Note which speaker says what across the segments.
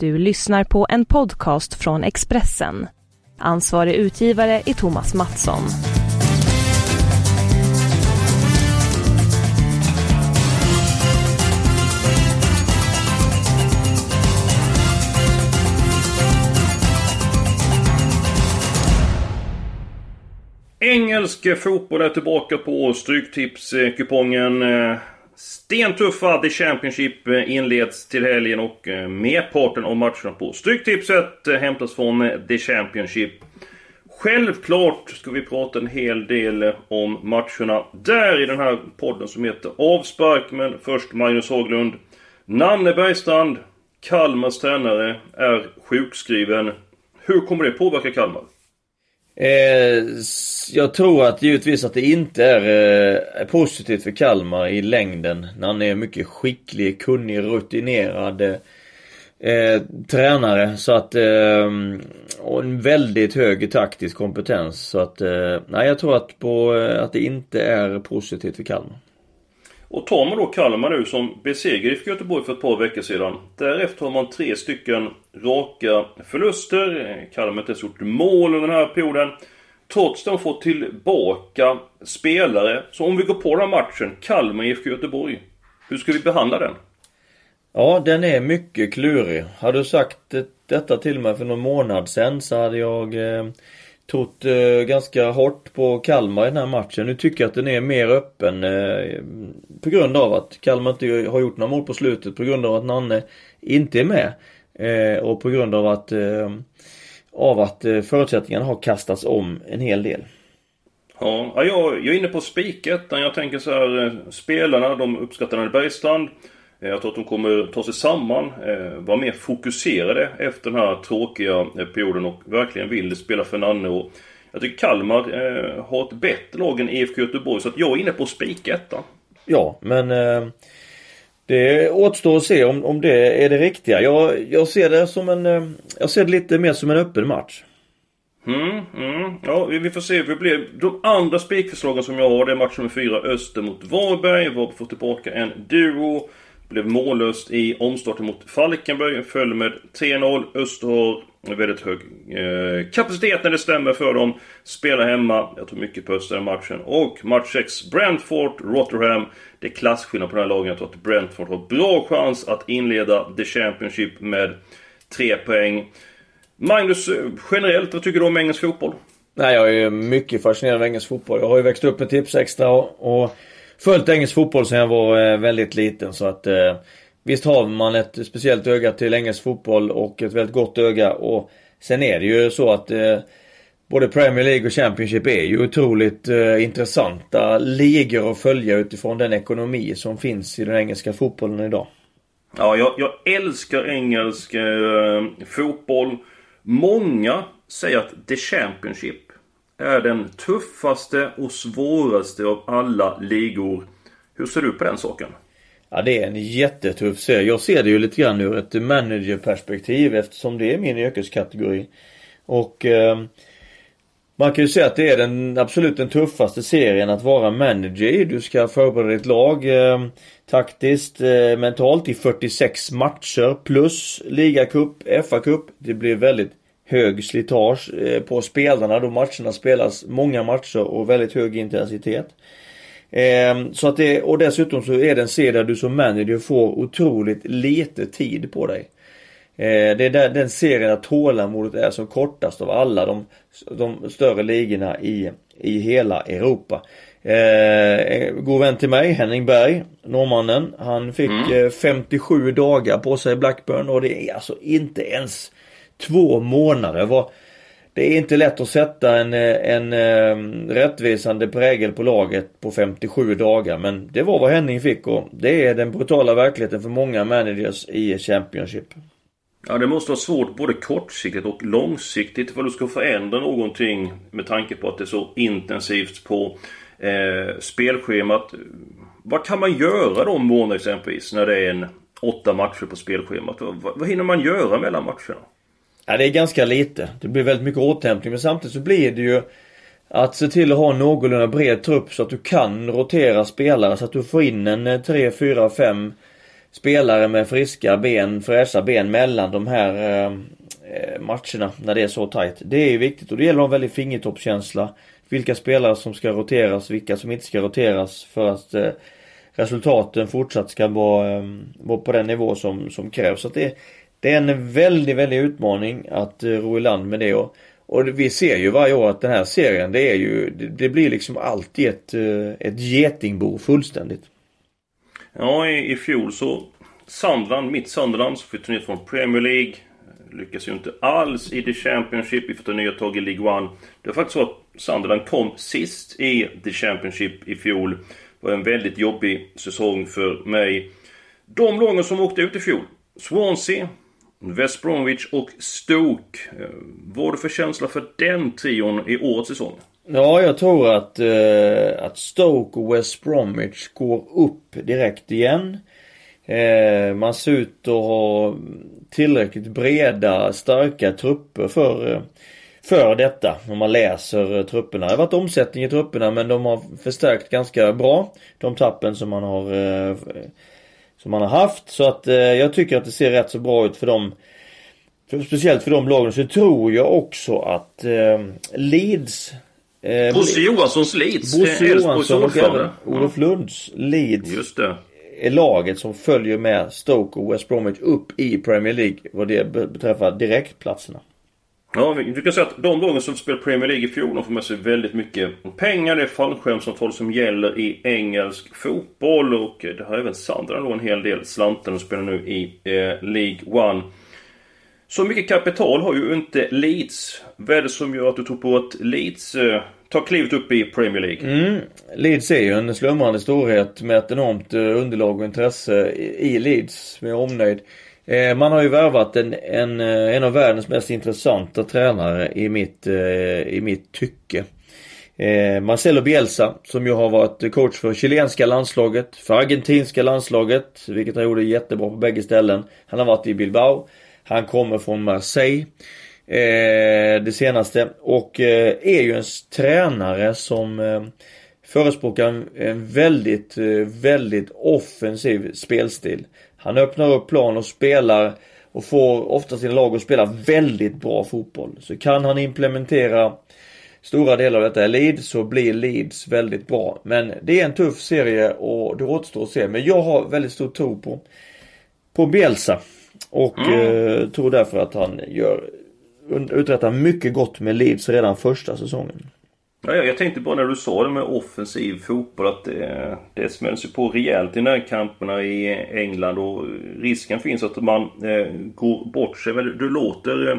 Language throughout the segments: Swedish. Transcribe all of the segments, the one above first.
Speaker 1: Du lyssnar på en podcast från Expressen. Ansvarig utgivare är Thomas Mattsson.
Speaker 2: Engelsk fotboll är tillbaka på Stryktipskupongen. Stentuffa The Championship eh, inleds till helgen och eh, merparten av matcherna på Stryktipset eh, hämtas från The Championship. Självklart ska vi prata en hel del om matcherna där i den här podden som heter Avspark. Men först Magnus Haglund. Nanne Bergstrand, Kalmars tränare, är sjukskriven. Hur kommer det påverka Kalmar?
Speaker 3: Eh, jag tror att givetvis att det inte är eh, positivt för Kalmar i längden. När han är mycket skicklig, kunnig, rutinerad eh, tränare. Så att, eh, och en väldigt hög taktisk kompetens. Så att, eh, nej jag tror att, på, eh, att det inte är positivt för Kalmar.
Speaker 2: Och tar man då Kalmar nu som besegrade IFK Göteborg för ett par veckor sedan. Därefter har man tre stycken raka förluster. Kalmar har inte ens gjort mål under den här perioden. Trots det har fått tillbaka spelare. Så om vi går på den här matchen, Kalmar-IFK Göteborg. Hur ska vi behandla den?
Speaker 3: Ja, den är mycket klurig. Hade du sagt detta till mig för någon månad sedan så hade jag eh, trott eh, ganska hårt på Kalmar i den här matchen. Nu tycker jag att den är mer öppen eh, på grund av att Kalmar inte har gjort några mål på slutet. På grund av att Nanne inte är med. Eh, och på grund av att, eh, av att eh, förutsättningarna har kastats om en hel del.
Speaker 2: Ja, jag, jag är inne på spiket. Jag tänker så här, eh, spelarna de uppskattar Bergstrand. Eh, jag tror att de kommer ta sig samman, eh, vara mer fokuserade efter den här tråkiga eh, perioden och verkligen vill spela för Nanne. Och jag tycker Kalmar har ett bättre lag än IFK Göteborg så att jag är inne på spiketta.
Speaker 3: Ja, men det återstår att se om, om det är det riktiga. Jag, jag ser det som en... Jag ser det lite mer som en öppen match.
Speaker 2: Mm, mm. Ja, vi får se hur det blir. De andra spikförslagen som jag har det är match nummer 4 Öster mot Varberg. Varberg får tillbaka en duo. Blev mållöst i omstarten mot Falkenberg. Föll med 3-0. Öster har väldigt hög eh, kapacitet när det stämmer för dem. Spelar hemma. Jag tror mycket på Öster i matchen. Och match 6 Brentford, Rotherham. Det är klasskillnad på den här lagen. Jag tror att Brentford har bra chans att inleda The Championship med 3 poäng. Magnus, eh, generellt, vad tycker du om engelsk fotboll?
Speaker 3: Nej, jag är mycket fascinerad av engelsk fotboll. Jag har ju växt upp med Tipsextra och, och följt engelsk fotboll sedan jag var eh, väldigt liten så att eh, Visst har man ett speciellt öga till engelsk fotboll och ett väldigt gott öga och Sen är det ju så att eh, Både Premier League och Championship är ju otroligt eh, intressanta ligor att följa utifrån den ekonomi som finns i den engelska fotbollen idag.
Speaker 2: Ja, jag, jag älskar engelsk eh, fotboll. Många säger att The Championship är den tuffaste och svåraste av alla ligor. Hur ser du på den saken?
Speaker 3: Ja det är en jättetuff serie. Jag ser det ju lite grann ur ett managerperspektiv eftersom det är min yrkeskategori. Och eh, man kan ju säga att det är den absolut den tuffaste serien att vara manager i. Du ska förbereda ditt lag eh, taktiskt, eh, mentalt i 46 matcher plus ligacup, FA-cup. Det blir väldigt hög slitage eh, på spelarna då matcherna spelas många matcher och väldigt hög intensitet. Eh, så att det, och dessutom så är det en serie där du som manager får otroligt lite tid på dig. Eh, det är där, den serien där tålamodet är som kortast av alla de, de större ligorna i, i hela Europa. Eh, god vän till mig, Henning Berg, norrmannen. Han fick mm. 57 dagar på sig i Blackburn och det är alltså inte ens två månader. Var, det är inte lätt att sätta en, eh, en, en rättvisande prägel på laget på 57 dagar men det var vad Henning fick och det är den brutala verkligheten för många managers i Championship.
Speaker 2: Ja, det måste vara svårt både kortsiktigt och långsiktigt för du ska förändra någonting med tanke på att det är så intensivt på eh, spelschemat. Vad kan man göra då månader exempelvis när det är en åtta matcher på spelschemat? Vad, vad hinner man göra mellan matcherna?
Speaker 3: Ja, det är ganska lite. Det blir väldigt mycket återhämtning men samtidigt så blir det ju att se till att ha en någorlunda bred trupp så att du kan rotera spelare så att du får in en 3, 4, 5 spelare med friska ben, fräscha ben mellan de här eh, eh matcherna när det är så tajt. Det är viktigt och det gäller att ha en väldigt fingertoppskänsla. Vilka spelare som ska roteras, vilka som inte ska roteras för att eh, resultaten fortsatt ska vara, eh, vara på den nivå som, som krävs. Så det, det är en väldigt, väldigt utmaning att eh, ro i land med det. Och, och vi ser ju varje år att den här serien det är ju, det, det blir liksom alltid ett, eh, ett getingbo fullständigt.
Speaker 2: Ja, i, i fjol så Sunderland, mitt Sunderland, som flyttade ner från Premier League. Lyckas ju inte alls i The Championship. Vi får ta nya tag i League One. Det var faktiskt så att Sunderland kom sist i The Championship i fjol. Det var en väldigt jobbig säsong för mig. De lagen som åkte ut i fjol. Swansea, West Bromwich och Stoke. Eh, vad har du för känsla för den trion i årets säsong?
Speaker 3: Ja, jag tror att, eh, att Stoke och West Bromwich går upp direkt igen. Eh, man ser ut att ha tillräckligt breda, starka trupper för, eh, för detta. Om man läser eh, trupperna. Det har varit omsättning i trupperna men de har förstärkt ganska bra. De tappen som man har eh, som man har haft. Så att eh, jag tycker att det ser rätt så bra ut för dem. För, speciellt för de lagen så tror jag också att eh, Leeds
Speaker 2: eh, Bosse Johanssons Leeds.
Speaker 3: Bosse Johansson och även Olof Lunds Leeds.
Speaker 2: Just det.
Speaker 3: Är laget som följer med Stoke och West Bromwich upp i Premier League vad det beträffar direktplatserna.
Speaker 2: Ja, du kan säga att de lagen som spelar Premier League i fjol, de får med sig väldigt mycket pengar. Det är fallskärmsavtal som gäller i engelsk fotboll. Och eh, det har även Sandra då en hel del slantar. De spelar nu i eh, League One. Så mycket kapital har ju inte Leeds. Vad är det som gör att du tror på att Leeds eh, tar klivet upp i Premier League?
Speaker 3: Mm. Leeds är ju en slumrande storhet med ett enormt eh, underlag och intresse i Leeds. med omnejd. omnöjd. Eh, man har ju värvat en, en, eh, en av världens mest intressanta tränare i mitt, eh, i mitt tycke. Marcelo Bielsa som ju har varit coach för chilenska landslaget, för argentinska landslaget, vilket han gjorde jättebra på bägge ställen. Han har varit i Bilbao. Han kommer från Marseille. det senaste och är ju en tränare som förespråkar en väldigt, väldigt offensiv spelstil. Han öppnar upp plan och spelar och får ofta sina lag att spela väldigt bra fotboll. Så kan han implementera stora delar av detta i Leeds så blir Leeds väldigt bra. Men det är en tuff serie och det återstår att se. Men jag har väldigt stor tro på, på Bielsa. Och mm. eh, tror därför att han gör, uträttar mycket gott med Leeds redan första säsongen.
Speaker 2: Ja, jag tänkte bara när du sa det med offensiv fotboll att det, det smälls ju på rejält i närkamperna i England och risken finns att man eh, går bort sig. Men du låter eh,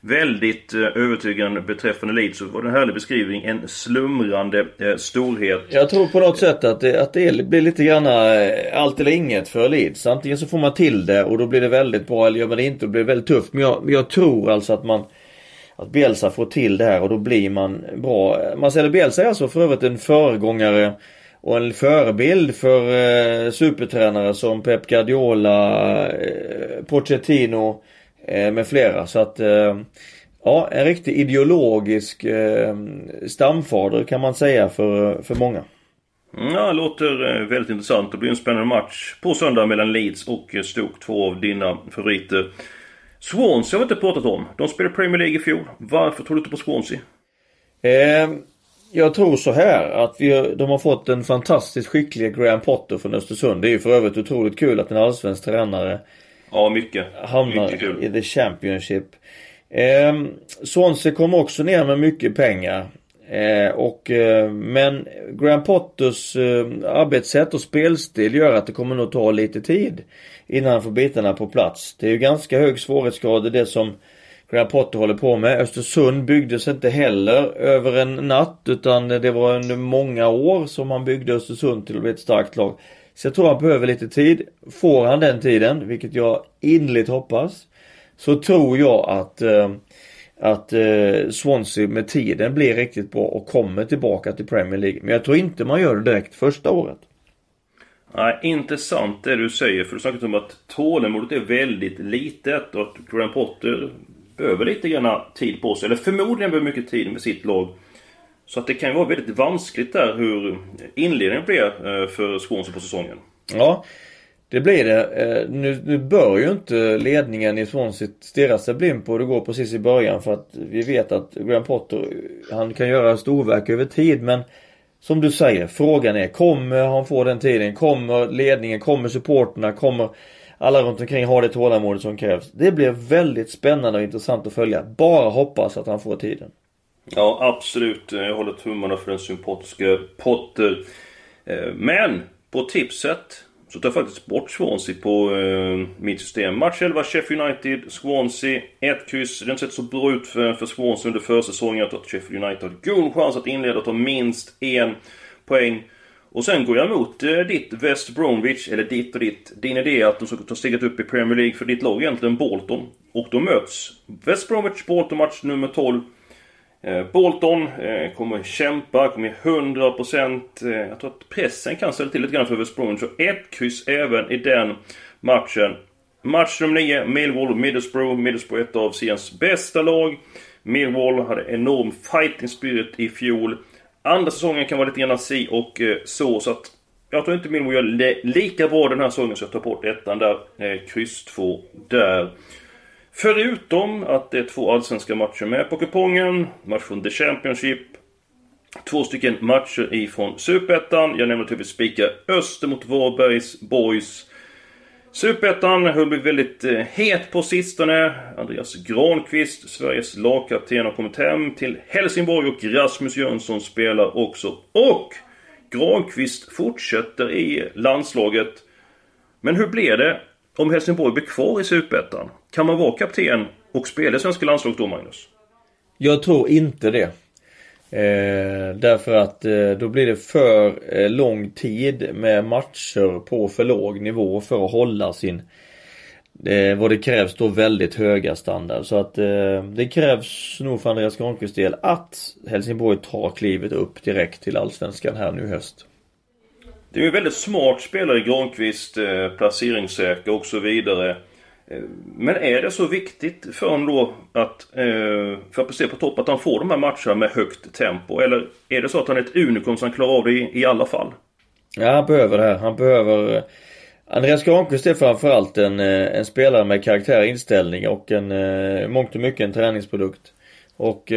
Speaker 2: väldigt eh, övertygande beträffande Leeds. Det var en härlig beskrivning. En slumrande eh, storhet.
Speaker 3: Jag tror på något sätt att det, att det blir lite grann eh, allt eller inget för Leeds. Antingen så får man till det och då blir det väldigt bra eller gör man det inte och det väldigt tufft. Men jag, jag tror alltså att man att Bielsa får till det här och då blir man bra. Marcelo Bielsa är alltså för övrigt en föregångare och en förebild för eh, supertränare som Pep Guardiola, eh, Pochettino eh, med flera. Så att eh, ja, en riktig ideologisk eh, stamfader kan man säga för, för många.
Speaker 2: Mm, ja, det låter eh, väldigt intressant. Det blir en spännande match på söndag mellan Leeds och Stoke. Två av dina favoriter. Swansea har vi inte pratat om. De spelade Premier League i fjol. Varför tror du inte på Swansea?
Speaker 3: Eh, jag tror så här att vi, de har fått en fantastiskt skicklig Graham Potter från Östersund. Det är ju för övrigt otroligt kul att en allsvensk tränare
Speaker 2: Ja, mycket.
Speaker 3: Hamnar
Speaker 2: mycket
Speaker 3: i the Championship. Eh, Swansea kom också ner med mycket pengar. Eh, och, eh, men Graham Potters eh, arbetssätt och spelstil gör att det kommer nog ta lite tid innan han får bitarna på plats. Det är ju ganska hög svårighetsgrad i det som Graham Potter håller på med. Östersund byggdes inte heller över en natt utan det var under många år som han byggde Östersund till att bli ett starkt lag. Så jag tror han behöver lite tid. Får han den tiden, vilket jag innerligt hoppas, så tror jag att eh, att eh, Swansea med tiden blir riktigt bra och kommer tillbaka till Premier League. Men jag tror inte man gör det direkt första året.
Speaker 2: Nej, intressant det du säger. För du snackat om att tålamodet är väldigt litet och att Graham Potter behöver lite grann tid på sig. Eller förmodligen behöver mycket tid med sitt lag. Så att det kan ju vara väldigt vanskligt där hur inledningen blir eh, för Swansea på säsongen.
Speaker 3: Ja. Det blir det. Eh, nu, nu bör ju inte ledningen i Swansea stirra sig blind på det går precis i början för att vi vet att Graham Potter, han kan göra storverk över tid men som du säger, frågan är kommer han få den tiden? Kommer ledningen? Kommer supporterna? Kommer alla runt omkring ha det tålamodet som krävs? Det blir väldigt spännande och intressant att följa. Bara hoppas att han får tiden.
Speaker 2: Ja, absolut. Jag håller tummarna för den sympatiska eh, Potter. Eh, men på tipset så tar jag faktiskt bort Swansea på eh, mitt system. Match 11, Sheffield United, Swansea. Ett kryss. Det har inte sett så bra ut för, för Swansea under försäsongen. Jag tror att Sheffield United har god chans att inleda och ta minst en poäng. Och sen går jag emot eh, ditt West Bromwich, eller ditt och ditt. Din idé är att de ska ta steget upp i Premier League för ditt lag är egentligen Bolton. Och då möts West Bromwich Bolton match nummer 12. Eh, Bolton eh, kommer kämpa, kommer ge 100%. Eh, jag tror att pressen kan ställa till lite grann för West Bromwich. Så ett kryss även i den matchen. Match nummer 9, Millwall Middlesbrough. Middlesbrough är ett av seriens bästa lag. Millwall hade enorm fighting spirit i fjol. Andra säsongen kan vara lite grann si och så. Så att jag tror inte Millwall gör lika bra den här säsongen så jag tar bort ettan där. Kryss 2 där. Förutom att det är två allsvenska matcher med på kupongen. Match från The Championship. Två stycken matcher ifrån Superettan. Jag nämner naturligtvis spika Öster mot Varbergs Boys. Superettan har blivit väldigt eh, het på sistone. Andreas Granqvist, Sveriges lagkapten, har kommit hem till Helsingborg och Rasmus Jönsson spelar också. Och Granqvist fortsätter i landslaget. Men hur blir det om Helsingborg blir kvar i Superettan? Kan man vara kapten och spela i svenska landslaget då, Magnus?
Speaker 3: Jag tror inte det. Eh, därför att eh, då blir det för eh, lång tid med matcher på för låg nivå för att hålla sin eh, vad det krävs då väldigt höga standard. Så att eh, det krävs nog för Andreas Granqvists del att Helsingborg tar klivet upp direkt till Allsvenskan här nu i höst.
Speaker 2: Det är ju en väldigt smart spelare Granqvist, eh, placeringssäker och så vidare. Eh, men är det så viktigt för honom då att, eh, för att prestera på topp, att han får de här matcherna med högt tempo? Eller är det så att han är ett unikum som han klarar av det i, i alla fall?
Speaker 3: Ja, han behöver det här. Han behöver... Eh, Andreas Granqvist är framförallt en, en spelare med karaktär och inställning och en, mångt och mycket en träningsprodukt. Och,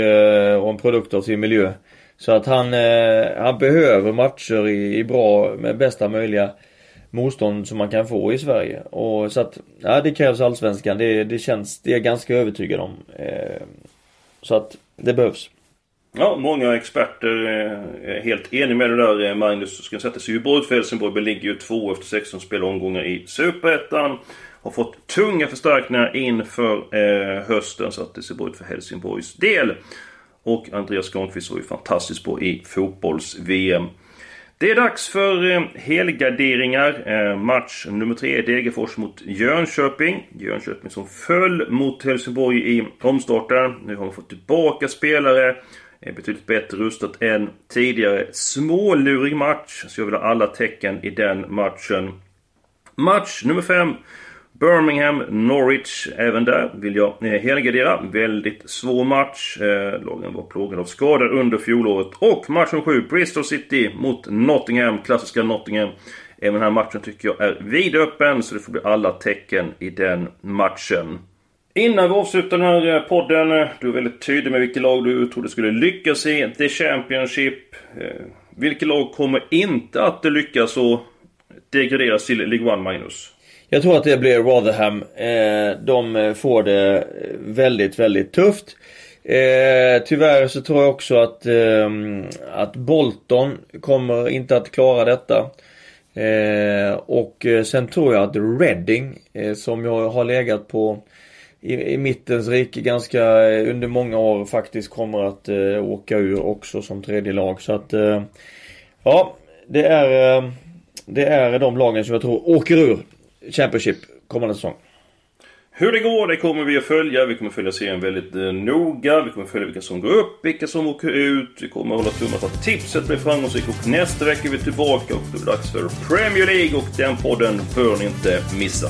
Speaker 3: och en produkt av sin miljö. Så att han, eh, han behöver matcher i, i bra, med bästa möjliga motstånd som man kan få i Sverige. Och så att, ja det krävs allsvenskan. Det, det känns, det är jag ganska övertygad om. Eh, så att det behövs.
Speaker 2: Ja, många experter eh, är helt eniga med det där. Eh, Magnus ska sätta sig i ut för Helsingborg ligger ju två efter 16 spelomgångar i Superettan. Har fått tunga förstärkningar inför eh, hösten så att det ser bra ut för Helsingborgs del. Och Andreas Granqvist var ju fantastiskt bra i fotbolls-VM. Det är dags för eh, helgarderingar. Eh, match nummer tre, Degerfors mot Jönköping. Jönköping som föll mot Helsingborg i omstarten. Nu har man fått tillbaka spelare. Är betydligt bättre rustat än tidigare. Smålurig match, så jag vill ha alla tecken i den matchen. Match nummer fem. Birmingham, Norwich, även där vill jag eh, helgardera. Väldigt svår match. Eh, lagen var plågade av skador under fjolåret. Och matchen 7, Bristol City mot Nottingham. Klassiska Nottingham. Även den här matchen tycker jag är vidöppen, så det får bli alla tecken i den matchen. Innan vi avslutar den här eh, podden, eh, du är väldigt tydlig med vilket lag du trodde skulle lyckas i The Championship. Eh, vilket lag kommer inte att lyckas och degraderas till League One, Magnus?
Speaker 3: Jag tror att det blir Rotherham. Eh, de eh, får det eh, väldigt, väldigt tufft. Eh, tyvärr så tror jag också att, eh, att Bolton kommer inte att klara detta. Eh, och sen tror jag att Reading, som jag har legat på i, i mittens rike ganska under många år faktiskt kommer att eh, åka ur också som tredje lag. Så att ja, det är, det är de lagen som jag tror åker ur Championship kommande säsong.
Speaker 2: Hur det går, det kommer vi att följa. Vi kommer att följa serien väldigt eh, noga. Vi kommer att följa vilka som går upp, vilka som åker ut. Vi kommer att hålla tummarna för att tipset blir framgångsrikt. Och nästa vecka är vi tillbaka och då är det dags för Premier League. Och den podden bör ni inte missa.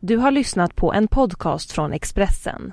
Speaker 1: Du har lyssnat på en podcast från Expressen.